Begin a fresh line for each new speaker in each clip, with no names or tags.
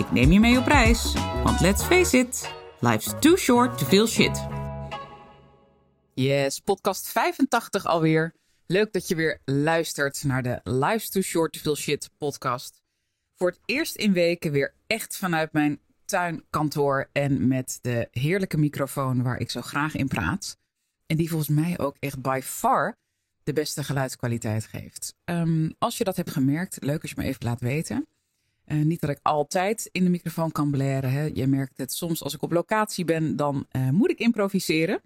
Ik neem je mee op reis, want let's face it, life's too short to feel shit. Yes, podcast 85 alweer. Leuk dat je weer luistert naar de Life's Too Short to Feel Shit podcast. Voor het eerst in weken weer echt vanuit mijn tuinkantoor en met de heerlijke microfoon waar ik zo graag in praat. En die volgens mij ook echt by far de beste geluidskwaliteit geeft. Ehm, als je dat hebt gemerkt, leuk als je me even laat weten. Uh, niet dat ik altijd in de microfoon kan blaren. Hè. Je merkt het soms als ik op locatie ben, dan uh, moet ik improviseren.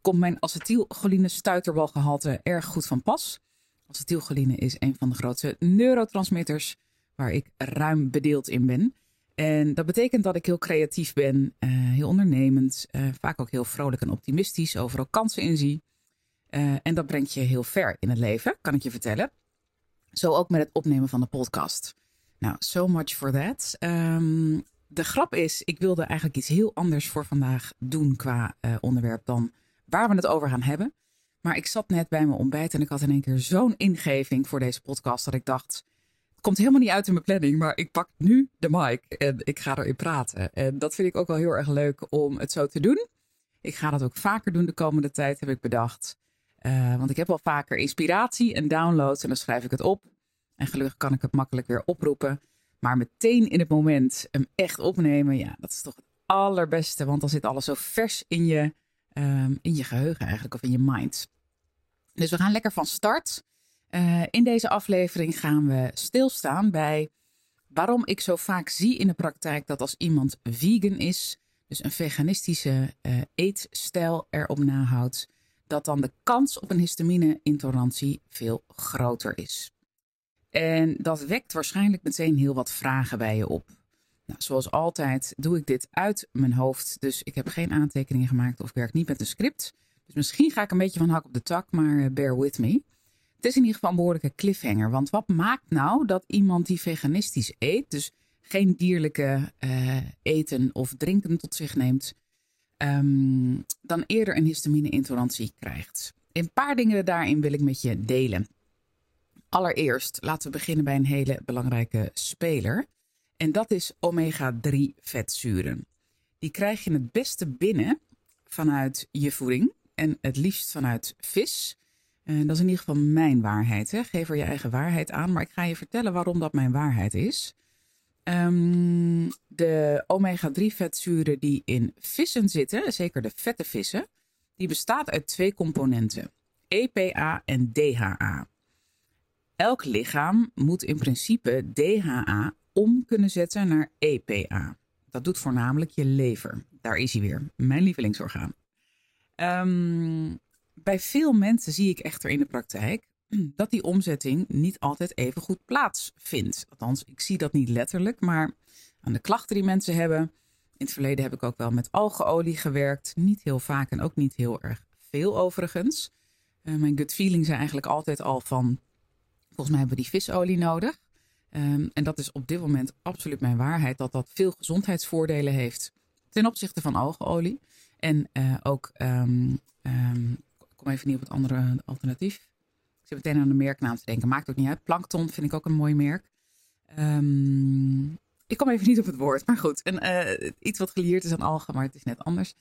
Komt mijn acetylcholine stuiterbalgehalte erg goed van pas. Acetylcholine is een van de grootste neurotransmitters waar ik ruim bedeeld in ben. En dat betekent dat ik heel creatief ben, uh, heel ondernemend, vaak ook heel vrolijk en optimistisch, overal kansen in zie. en dat brengt je heel ver in het leven, kan ik je vertellen. Zo ook met het opnemen van de podcast. Nou, so much for that. Um, de grap is, ik wilde eigenlijk iets heel anders voor vandaag doen qua uh, onderwerp dan waar we het over gaan hebben. Maar ik zat net bij mijn ontbijt en ik had in één keer zo'n ingeving voor deze podcast dat ik dacht, het komt helemaal niet uit in mijn planning, maar ik pak nu de mic en ik ga erin praten. En dat vind ik ook wel heel erg leuk om het zo te doen. Ik ga dat ook vaker doen de komende tijd, heb ik bedacht. Uh, want ik heb wel vaker inspiratie en downloads en dan schrijf ik het op. En gelukkig kan ik het makkelijk weer oproepen. Maar meteen in het moment hem echt opnemen, ja, dat is toch het allerbeste. Want dan zit alles zo vers in je, um, in je geheugen eigenlijk, of in je mind. Dus we gaan lekker van start. Uh, in deze aflevering gaan we stilstaan bij waarom ik zo vaak zie in de praktijk dat als iemand vegan is, dus een veganistische uh, eetstijl erop nahoudt, dat dan de kans op een histamine-intolerantie veel groter is. En dat wekt waarschijnlijk meteen heel wat vragen bij je op. Nou, zoals altijd doe ik dit uit mijn hoofd, dus ik heb geen aantekeningen gemaakt of werk niet met een script. Dus misschien ga ik een beetje van hak op de tak, maar eh, bear with me. Het is in ieder geval een behoorlijke cliffhanger, want wat maakt nou dat iemand die veganistisch eet, dus geen dierlijke uh, eten of drinken tot zich neemt, um, dan eerder een histamine-intolerantie krijgt? Een paar dingen daarin wil ik met je delen. Allereerst laten we beginnen bij een hele belangrijke speler. En dat is omega-3 vetzuren. Die krijg je het beste binnen vanuit je voeding en het liefst vanuit vis. En dat is in ieder geval mijn waarheid. Hè? Geef er je eigen waarheid aan, maar ik ga je vertellen waarom dat mijn waarheid is. Um, de omega-3 vetzuren die in vissen zitten, zeker de vette vissen, die bestaat uit twee componenten: EPA en DHA. Elk lichaam moet in principe DHA om kunnen zetten naar EPA. Dat doet voornamelijk je lever. Daar is hij weer, mijn lievelingsorgaan. Um, bij veel mensen zie ik echter in de praktijk dat die omzetting niet altijd even goed plaatsvindt. Althans, ik zie dat niet letterlijk, maar aan de klachten die mensen hebben. In het verleden heb ik ook wel met algeolie gewerkt. Niet heel vaak en ook niet heel erg veel overigens. Uh, mijn gut feeling zijn eigenlijk altijd al van Volgens mij hebben we die visolie nodig. Um, en dat is op dit moment absoluut mijn waarheid, dat dat veel gezondheidsvoordelen heeft ten opzichte van algeolie. En uh, ook, um, um, ik kom even niet op het andere alternatief. Ik zit meteen aan de merknaam te denken, maakt ook niet uit. Plankton vind ik ook een mooi merk. ik kom even niet op het woord, maar goed. En, uh, iets wat gelieerd is aan algen, maar het is net anders.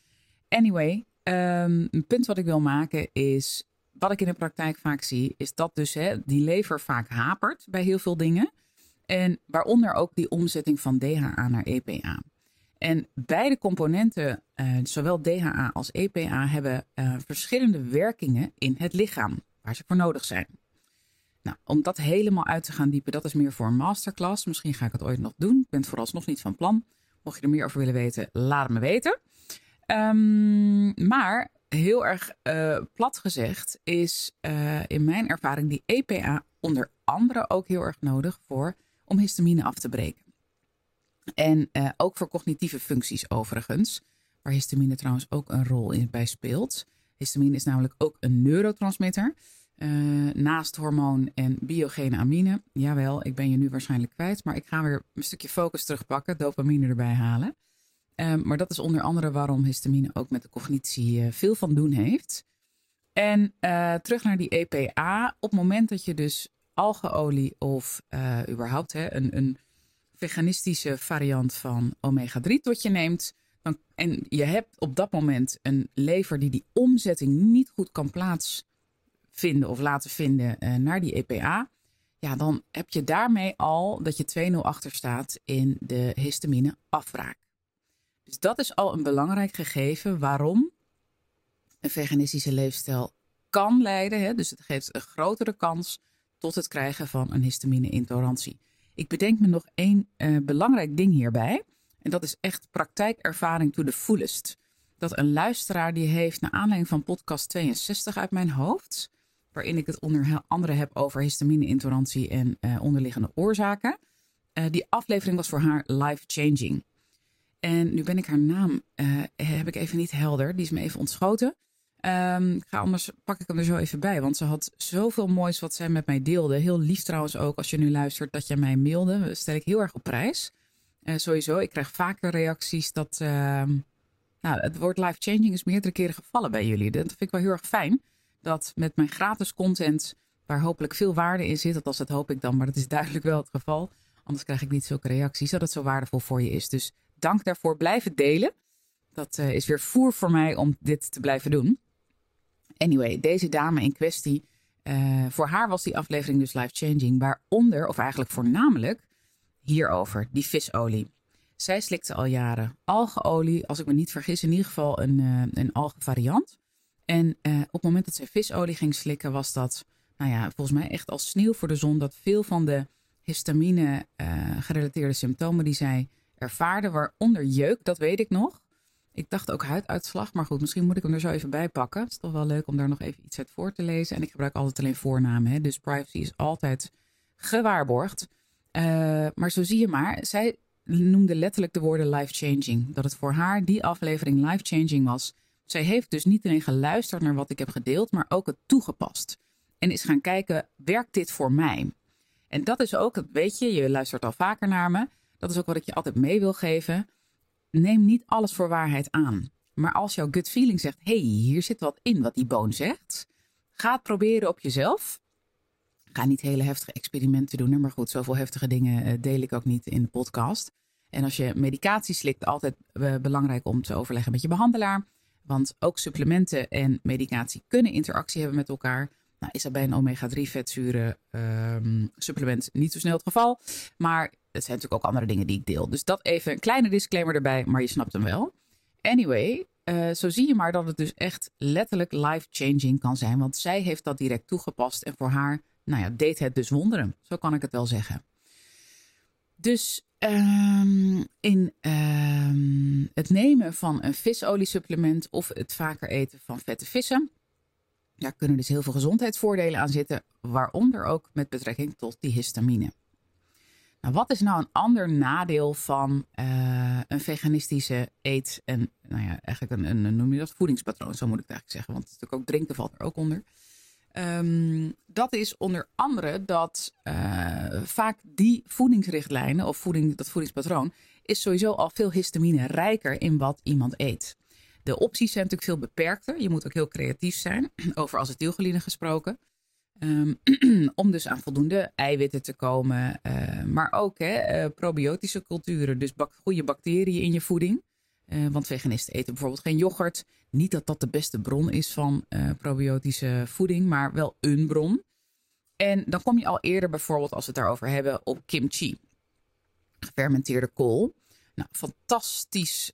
Anyway, een punt wat ik wil maken is wat ik in de praktijk vaak zie, is dat dus hè, die lever vaak hapert bij heel veel dingen. En waaronder ook die omzetting van DHA naar EPA. En beide componenten, uh, zowel DHA als EPA, hebben uh, verschillende werkingen in het lichaam waar ze voor nodig zijn. Nou, om dat helemaal uit te gaan diepen, dat is meer voor een masterclass. Misschien ga ik het ooit nog doen. Ik ben het vooralsnog niet van plan. Mocht je er meer over willen weten, laat het me weten. Um, maar heel erg uh, plat gezegd is uh, in mijn ervaring die EPA onder andere ook heel erg nodig voor om histamine af te breken. En uh, ook voor cognitieve functies overigens, waar histamine trouwens ook een rol in bij speelt. Histamine is namelijk ook een neurotransmitter. Naast hormoon en biogene amine. Jawel, ik ben je nu waarschijnlijk kwijt, maar ik ga weer een stukje focus terugpakken, dopamine erbij halen. Um, maar dat is onder andere waarom histamine ook met de cognitie uh, veel van doen heeft. En uh, terug naar die EPA. Op het moment dat je dus algeolie of überhaupt hè, een, een veganistische variant van omega-3 tot je neemt, dan, en je hebt op dat moment een lever die die omzetting niet goed kan plaatsvinden of laten vinden naar die EPA, ja, dan heb je daarmee al dat je 2-0 achter staat in de histamine afbraak. Dus dat is al een belangrijk gegeven waarom een veganistische leefstijl kan leiden. Hè? Dus het geeft een grotere kans tot het krijgen van een histamine-intolerantie. Ik bedenk me nog één uh, belangrijk ding hierbij. En dat is echt praktijkervaring to the fullest. Dat een luisteraar die heeft, naar aanleiding van podcast 62 uit mijn hoofd, waarin ik het onder andere heb over histamine-intolerantie en uh, onderliggende oorzaken. Uh, die aflevering was voor haar life-changing. En nu ben ik haar naam, heb ik even niet helder, die is me even ontschoten. Um, ik ga anders pak ik hem er zo even bij. Want ze had zoveel moois wat zij met mij deelde. Heel lief trouwens ook als je nu luistert dat je mij mailde. Dat stel ik heel erg op prijs. Uh, sowieso, ik krijg vaker reacties dat. Uh, nou, het woord life changing is meerdere keren gevallen bij jullie. Dat vind ik wel heel erg fijn. Dat met mijn gratis content, waar hopelijk veel waarde in zit, althans dat hoop ik dan, maar dat is duidelijk wel het geval. Anders krijg ik niet zulke reacties, dat het zo waardevol voor je is. Dus dank daarvoor. Blijf het delen. Dat uh, is weer voer voor mij om dit te blijven doen. Anyway, deze dame in kwestie, uh, voor haar was die aflevering dus life-changing. Waaronder, of eigenlijk voornamelijk, hierover, die visolie. Zij slikte al jaren algeolie, als ik me niet vergis, in ieder geval een, uh, een algevariant. En op het moment dat zij visolie ging slikken, was dat, nou ja, volgens mij echt als sneeuw voor de zon, dat veel van de histamine gerelateerde symptomen die zij ervaarde, waaronder jeuk, dat weet ik nog, ik dacht ook huiduitslag, maar goed, misschien moet ik hem er zo even bij pakken. Het is toch wel leuk om daar nog even iets uit voor te lezen. En ik gebruik altijd alleen voornamen, hè? dus privacy is altijd gewaarborgd. Uh, maar zo zie je maar, zij noemde letterlijk de woorden life-changing. Dat het voor haar die aflevering life-changing was. Zij heeft dus niet alleen geluisterd naar wat ik heb gedeeld, maar ook het toegepast. En is gaan kijken, werkt dit voor mij? En dat is ook, weet je, je luistert al vaker naar me. Dat is ook wat ik je altijd mee wil geven neem niet alles voor waarheid aan. Maar als jouw gut feeling zegt: hey, hier zit wat in wat die boon zegt, ga het proberen op jezelf. Ga niet hele heftige experimenten doen. Maar goed, zoveel heftige dingen eh, deel ik ook niet in de podcast. En als je medicatie slikt, altijd uh, belangrijk om te overleggen met je behandelaar. Want ook supplementen en medicatie kunnen interactie hebben met elkaar. Nou, is dat bij een omega-3 vetzuren um, supplement niet zo snel het geval. Maar het zijn natuurlijk ook andere dingen die ik deel. Dus dat even een kleine disclaimer erbij, maar je snapt hem wel. Anyway, uh, zo zie je maar dat het dus echt letterlijk life-changing kan zijn. Want zij heeft dat direct toegepast en voor haar, nou ja, deed het dus wonderen. Zo kan ik het wel zeggen. Dus um, in um, het nemen van een visoliesupplement of het vaker eten van vette vissen, daar kunnen dus heel veel gezondheidsvoordelen aan zitten, waaronder ook met betrekking tot die histamine. Nou, wat is nou een ander nadeel van uh, een veganistische eet- en, nou ja, eigenlijk een, een, noem je dat, voedingspatroon, zo moet ik het eigenlijk zeggen, want natuurlijk ook drinken valt er ook onder. Um, dat is onder andere dat uh, vaak die voedingsrichtlijnen of voeding, dat voedingspatroon is sowieso al veel histamine rijker in wat iemand eet. De opties zijn natuurlijk veel beperkter. Je moet ook heel creatief zijn, over acetylcholine gesproken. Um, om dus aan voldoende eiwitten te komen. Uh, maar ook hè, uh, probiotische culturen, dus bak goede bacteriën in je voeding. Uh, want veganisten eten bijvoorbeeld geen yoghurt. Niet dat dat de beste bron is van probiotische voeding, maar wel een bron. En dan kom je al eerder bijvoorbeeld, als we het daarover hebben, op kimchi. Gefermenteerde kool. Nou, fantastisch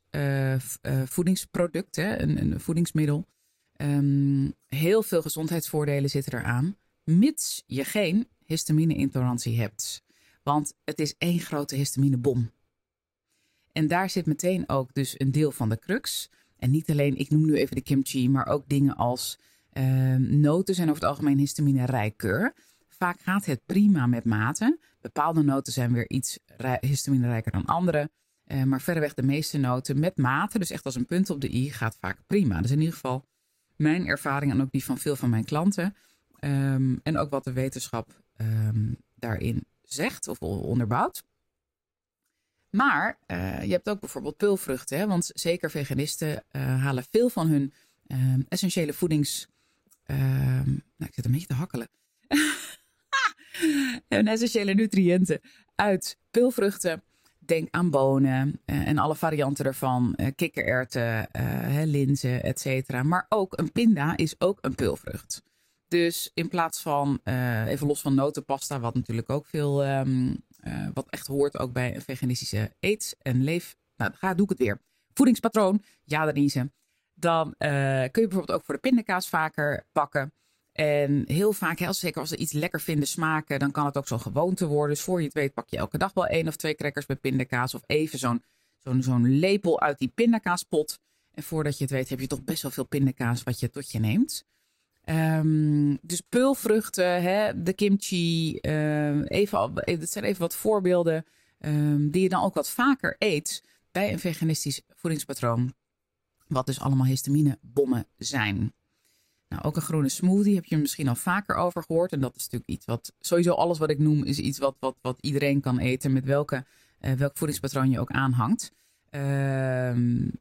voedingsproduct, hè? Een, een voedingsmiddel. Heel veel gezondheidsvoordelen zitten eraan mits je geen histamine-intolerantie hebt. Want het is één grote histaminebom. En daar zit meteen ook dus een deel van de crux. En niet alleen, ik noem nu even de kimchi, maar ook dingen als uh, noten zijn over het algemeen histamine rijker. Vaak gaat het prima met mate. Bepaalde noten zijn weer iets histamine rijker dan andere. Uh, maar verreweg de meeste noten met mate, dus echt als een punt op de i, gaat vaak prima. Dus in ieder geval mijn ervaring en ook die van veel van mijn klanten. Um, en ook wat de wetenschap um, daarin zegt of onderbouwt. Maar uh, je hebt ook bijvoorbeeld peulvruchten. Hè? Want zeker veganisten uh, halen veel van hun uh, essentiële voedings. Ehm, nou, ik zit een beetje te hakkelen. hun essentiële nutriënten uit peulvruchten. Denk aan bonen uh, en alle varianten daarvan. kikkererwten, linzen, et cetera. Maar ook een pinda is ook een peulvrucht. Dus in plaats van, even los van notenpasta, wat natuurlijk ook veel um, uh, wat echt hoort ook bij een veganistische eet- en leef. Nou, ga, doe ik het weer. Voedingspatroon, ja, Denise. Dan uh, kun je bijvoorbeeld ook voor de pindakaas vaker pakken. En heel vaak, heel zeker als ze iets lekker vinden smaken, dan kan het ook zo'n gewoonte worden. Dus voor je het weet pak je elke dag wel één of twee crackers met pindakaas. Of even zo'n zo'n zo'n lepel uit die pindakaaspot. En voordat je het weet heb je toch best wel veel pindakaas wat je tot je neemt. Um, dus peulvruchten, hè, de kimchi, uh, even, dat zijn even wat voorbeelden um, die je dan ook wat vaker eet bij een veganistisch voedingspatroon. Wat dus allemaal histaminebommen zijn. Nou, ook een groene smoothie heb je misschien al vaker over gehoord. En dat is natuurlijk iets wat, sowieso alles wat ik noem, is iets wat, wat, wat iedereen kan eten. Met welke, uh, welk voedingspatroon je ook aanhangt.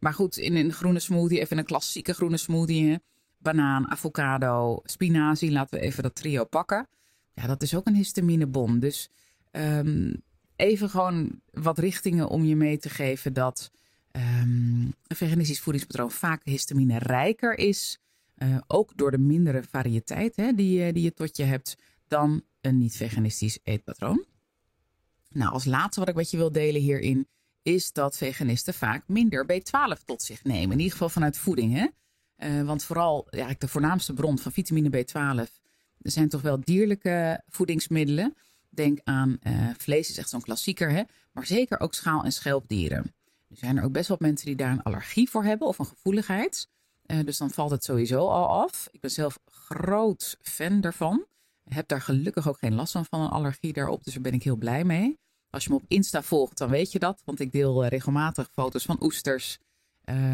Maar goed, in een groene smoothie, even een klassieke groene smoothie banaan, avocado, spinazie. Laten we even dat trio pakken. Ja, dat is ook een histaminebom. Dus um, even gewoon wat richtingen om je mee te geven dat um, een veganistisch voedingspatroon vaak histamine rijker is. Uh, ook door de mindere variëteit hè, die, die je tot je hebt dan een niet-veganistisch eetpatroon. Nou, als laatste wat ik met je wil delen hierin is dat veganisten vaak minder B12 tot zich nemen. In ieder geval vanuit voeding. Hè? Uh, want vooral ja, de voornaamste bron van vitamine B12 zijn toch wel dierlijke voedingsmiddelen. Denk aan uh, vlees, is echt zo'n klassieker, hè? maar zeker ook schaal- en schelpdieren. Er zijn er ook best wel mensen die daar een allergie voor hebben of een gevoeligheid. Uh, dus dan valt het sowieso al af. Ik ben zelf groot fan daarvan. Heb daar gelukkig ook geen last van, van een allergie daarop. Dus daar ben ik heel blij mee. Als je me op Insta volgt, dan weet je dat. Want ik deel regelmatig foto's van oesters,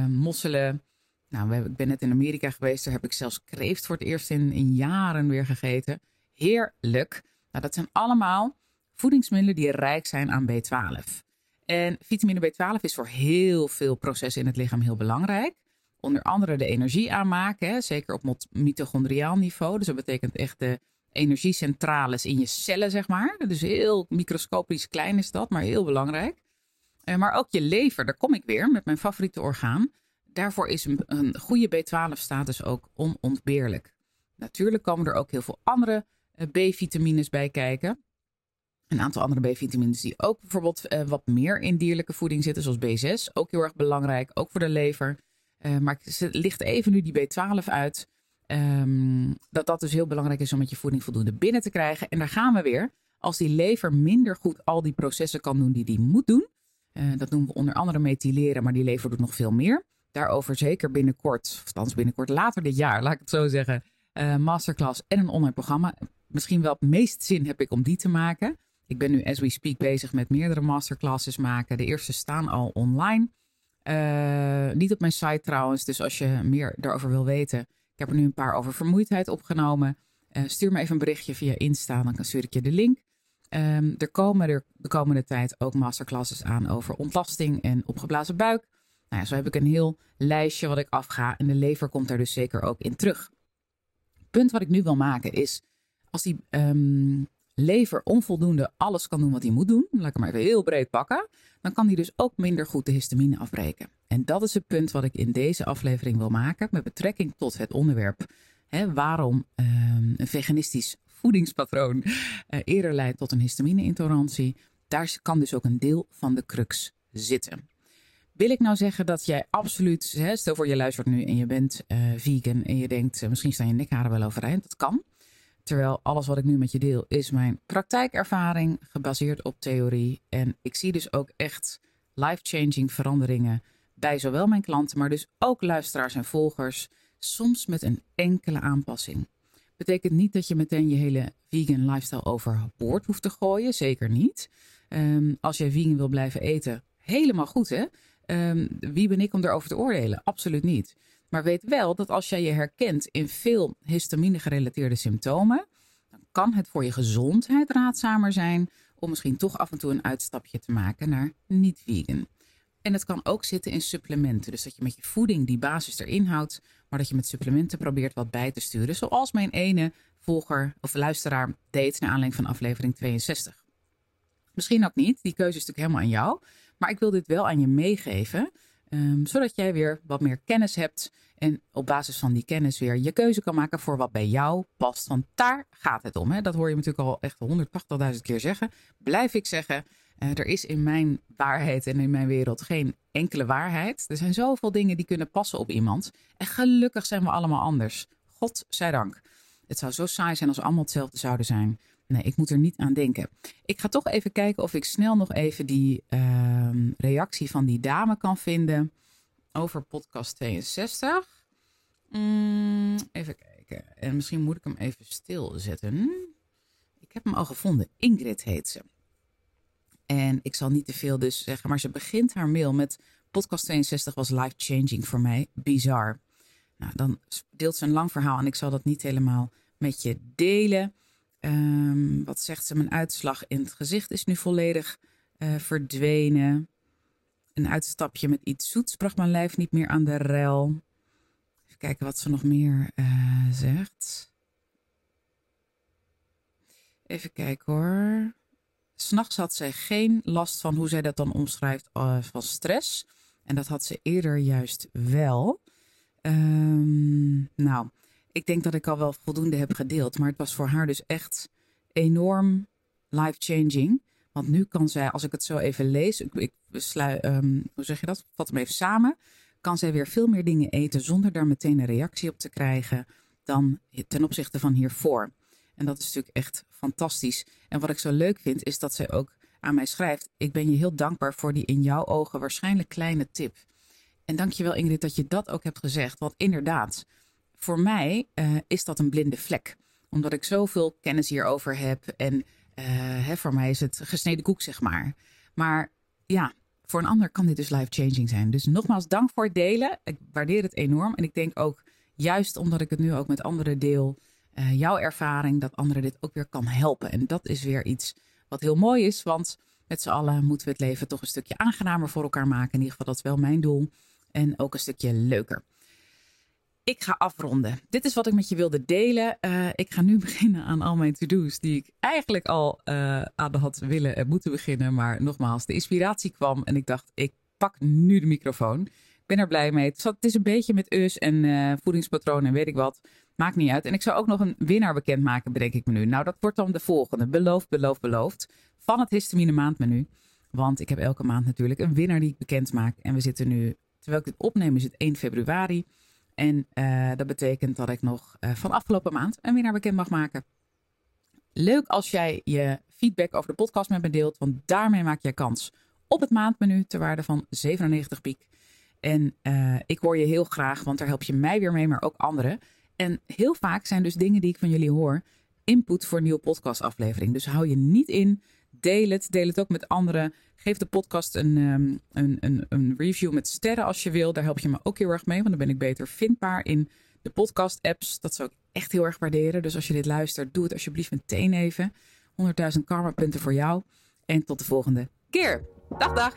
mosselen, nou, ik ben net in Amerika geweest. Daar heb ik zelfs kreeft voor het eerst in, jaren weer gegeten. Heerlijk. Nou, dat zijn allemaal voedingsmiddelen die rijk zijn aan B12. En vitamine B12 is voor heel veel processen in het lichaam heel belangrijk. Onder andere de energie aanmaken, hè, zeker op mitochondriaal niveau. Dus dat betekent echt de energiecentrales in je cellen, zeg maar. Dus heel microscopisch klein is dat, maar heel belangrijk. Eh, maar ook je lever, daar kom ik weer met mijn favoriete orgaan daarvoor is een, een goede B12-status ook onontbeerlijk. Natuurlijk komen er ook heel veel andere uh, B-vitamines bij kijken. Een aantal andere B-vitamines die ook bijvoorbeeld uh, wat meer in dierlijke voeding zitten, zoals B6. Ook heel erg belangrijk, ook voor de lever. Uh, maar het ligt even nu die B12 uit. Um, dat dat dus heel belangrijk is om met je voeding voldoende binnen te krijgen. En daar gaan we weer. Als die lever minder goed al die processen kan doen die die moet doen. dat noemen we onder andere methyleren, maar die lever doet nog veel meer daarover zeker binnenkort, of althans binnenkort later dit jaar, laat ik het zo zeggen, uh, masterclass en een online programma. Misschien wel het meest zin heb ik om die te maken. Ik ben nu, as we speak, bezig met meerdere masterclasses maken. De eerste staan al online. Uh, niet op mijn site trouwens, dus als je meer daarover wil weten. Ik heb er nu een paar over vermoeidheid opgenomen. Uh, stuur me even een berichtje via Insta, dan stuur ik je de link. Um, er komen er de komende tijd ook masterclasses aan over ontlasting en opgeblazen buik. Nou ja, zo heb ik een heel lijstje wat ik afga en de lever komt daar dus zeker ook in terug. Het punt wat ik nu wil maken is, als die um, lever onvoldoende alles kan doen wat hij moet doen, laat ik hem maar even heel breed pakken, dan kan hij dus ook minder goed de histamine afbreken. En dat is het punt wat ik in deze aflevering wil maken met betrekking tot het onderwerp. Hè, waarom um, een veganistisch voedingspatroon uh, eerder leidt tot een histamine-intolerantie. Daar kan dus ook een deel van de crux zitten. Wil ik nou zeggen dat jij absoluut, hè, stel voor je luistert nu en je bent uh, vegan en je denkt, uh, misschien staan je nekharen wel overeind. Dat kan. Terwijl alles wat ik nu met je deel is mijn praktijkervaring gebaseerd op theorie. En ik zie dus ook echt life-changing veranderingen bij zowel mijn klanten, maar dus ook luisteraars en volgers. Soms met een enkele aanpassing. Betekent niet dat je meteen je hele vegan lifestyle overboord hoeft te gooien. Zeker niet. Um, als jij vegan wil blijven eten, helemaal goed, hè? Ehm, wie ben ik om erover te oordelen? Absoluut niet. Maar weet wel dat als jij je herkent in veel histamine-gerelateerde symptomen, dan kan het voor je gezondheid raadzamer zijn om misschien toch af en toe een uitstapje te maken naar niet-vegan. En het kan ook zitten in supplementen. Dus dat je met je voeding die basis erin houdt, maar dat je met supplementen probeert wat bij te sturen. Zoals mijn ene volger of luisteraar deed naar aanleiding van aflevering 62. Misschien ook niet, die keuze is natuurlijk helemaal aan jou. Maar ik wil dit wel aan je meegeven, um, zodat jij weer wat meer kennis hebt. En op basis van die kennis weer je keuze kan maken voor wat bij jou past. Want daar gaat het om. Hè? Dat hoor je natuurlijk al echt 180.000 keer zeggen. Blijf ik zeggen. Uh, er is in mijn waarheid en in mijn wereld geen enkele waarheid. Er zijn zoveel dingen die kunnen passen op iemand. En gelukkig zijn we allemaal anders. God zij dank. Het zou zo saai zijn als we allemaal hetzelfde zouden zijn. Nee, ik moet er niet aan denken. Ik ga toch even kijken of ik snel nog even die uh, reactie van die dame kan vinden over podcast 62. Mm, even kijken. En misschien moet ik hem even stilzetten. Ik heb hem al gevonden. Ingrid heet ze. En ik zal niet te veel dus zeggen, maar ze begint haar mail met podcast 62 was life changing voor mij. Bizar. Nou, dan deelt ze een lang verhaal en ik zal dat niet helemaal met je delen. Um, wat zegt ze? Mijn uitslag in het gezicht is nu volledig uh, verdwenen. Een uitstapje met iets zoets bracht mijn lijf niet meer aan de rel. Even kijken wat ze nog meer uh, zegt. Even kijken hoor. S'nachts had zij geen last van hoe zij dat dan omschrijft uh, van stress. En dat had ze eerder juist wel. Um, nou, ik denk dat ik al wel voldoende heb gedeeld. Maar het was voor haar dus echt enorm life-changing. Want nu kan zij, als ik het zo even lees, ik, ik um, hoe zeg je dat? Vat hem even samen. Kan zij weer veel meer dingen eten zonder daar meteen een reactie op te krijgen dan ten opzichte van hiervoor. En dat is natuurlijk echt fantastisch. En wat ik zo leuk vind, is dat zij ook aan mij schrijft: Ik ben je heel dankbaar voor die in jouw ogen waarschijnlijk kleine tip. En dankjewel Ingrid dat je dat ook hebt gezegd. Want inderdaad, voor mij uh, is dat een blinde vlek. Omdat ik zoveel kennis hierover heb. En uh, hè, voor mij is het gesneden koek, zeg maar. Maar ja, voor een ander kan dit dus life-changing zijn. Dus nogmaals, dank voor het delen. Ik waardeer het enorm. En ik denk ook, juist omdat ik het nu ook met anderen deel, uh, jouw ervaring, dat anderen dit ook weer kan helpen. En dat is weer iets wat heel mooi is, want met z'n allen moeten we het leven toch een stukje aangenamer voor elkaar maken. In ieder geval, dat is wel mijn doel. En ook een stukje leuker. Ik ga afronden. Dit is wat ik met je wilde delen. Uh, ik ga nu beginnen aan al mijn to-do's die ik eigenlijk al uh, aan had willen en moeten beginnen. Maar nogmaals, de inspiratie kwam en ik dacht, ik pak nu de microfoon. Ik ben er blij mee. Het, is een beetje met us en uh, voedingspatronen en weet ik wat. Maakt niet uit. En ik zou ook nog een winnaar bekendmaken, bedenk ik me nu. Nou, dat wordt dan de volgende. Beloofd, beloofd, beloofd. Van het histamine maandmenu. Want ik heb elke maand natuurlijk een winnaar die ik bekend maak. En we zitten nu, terwijl ik dit opneem, is het 1 februari. En uh, dat betekent dat ik nog uh, van afgelopen maand een winnaar bekend mag maken. Leuk als jij je feedback over de podcast met me deelt, want daarmee maak je kans op het maandmenu ter waarde van 97 piek. En uh, ik hoor je heel graag, want daar help je mij weer mee, maar ook anderen. En heel vaak zijn dus dingen die ik van jullie hoor input voor een nieuwe podcastaflevering. Dus hou je niet in. Deel het. Deel het ook met anderen. Geef de podcast een, um, een, een, een, review met sterren als je wil. Daar help je me ook heel erg mee, want dan ben ik beter vindbaar in de podcast-apps. Dat zou ik echt heel erg waarderen. Dus als je dit luistert, doe het alsjeblieft meteen even. 100.000 karma punten voor jou. En tot de volgende keer. Dag, dag.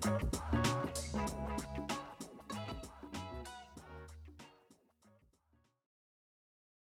Thank you.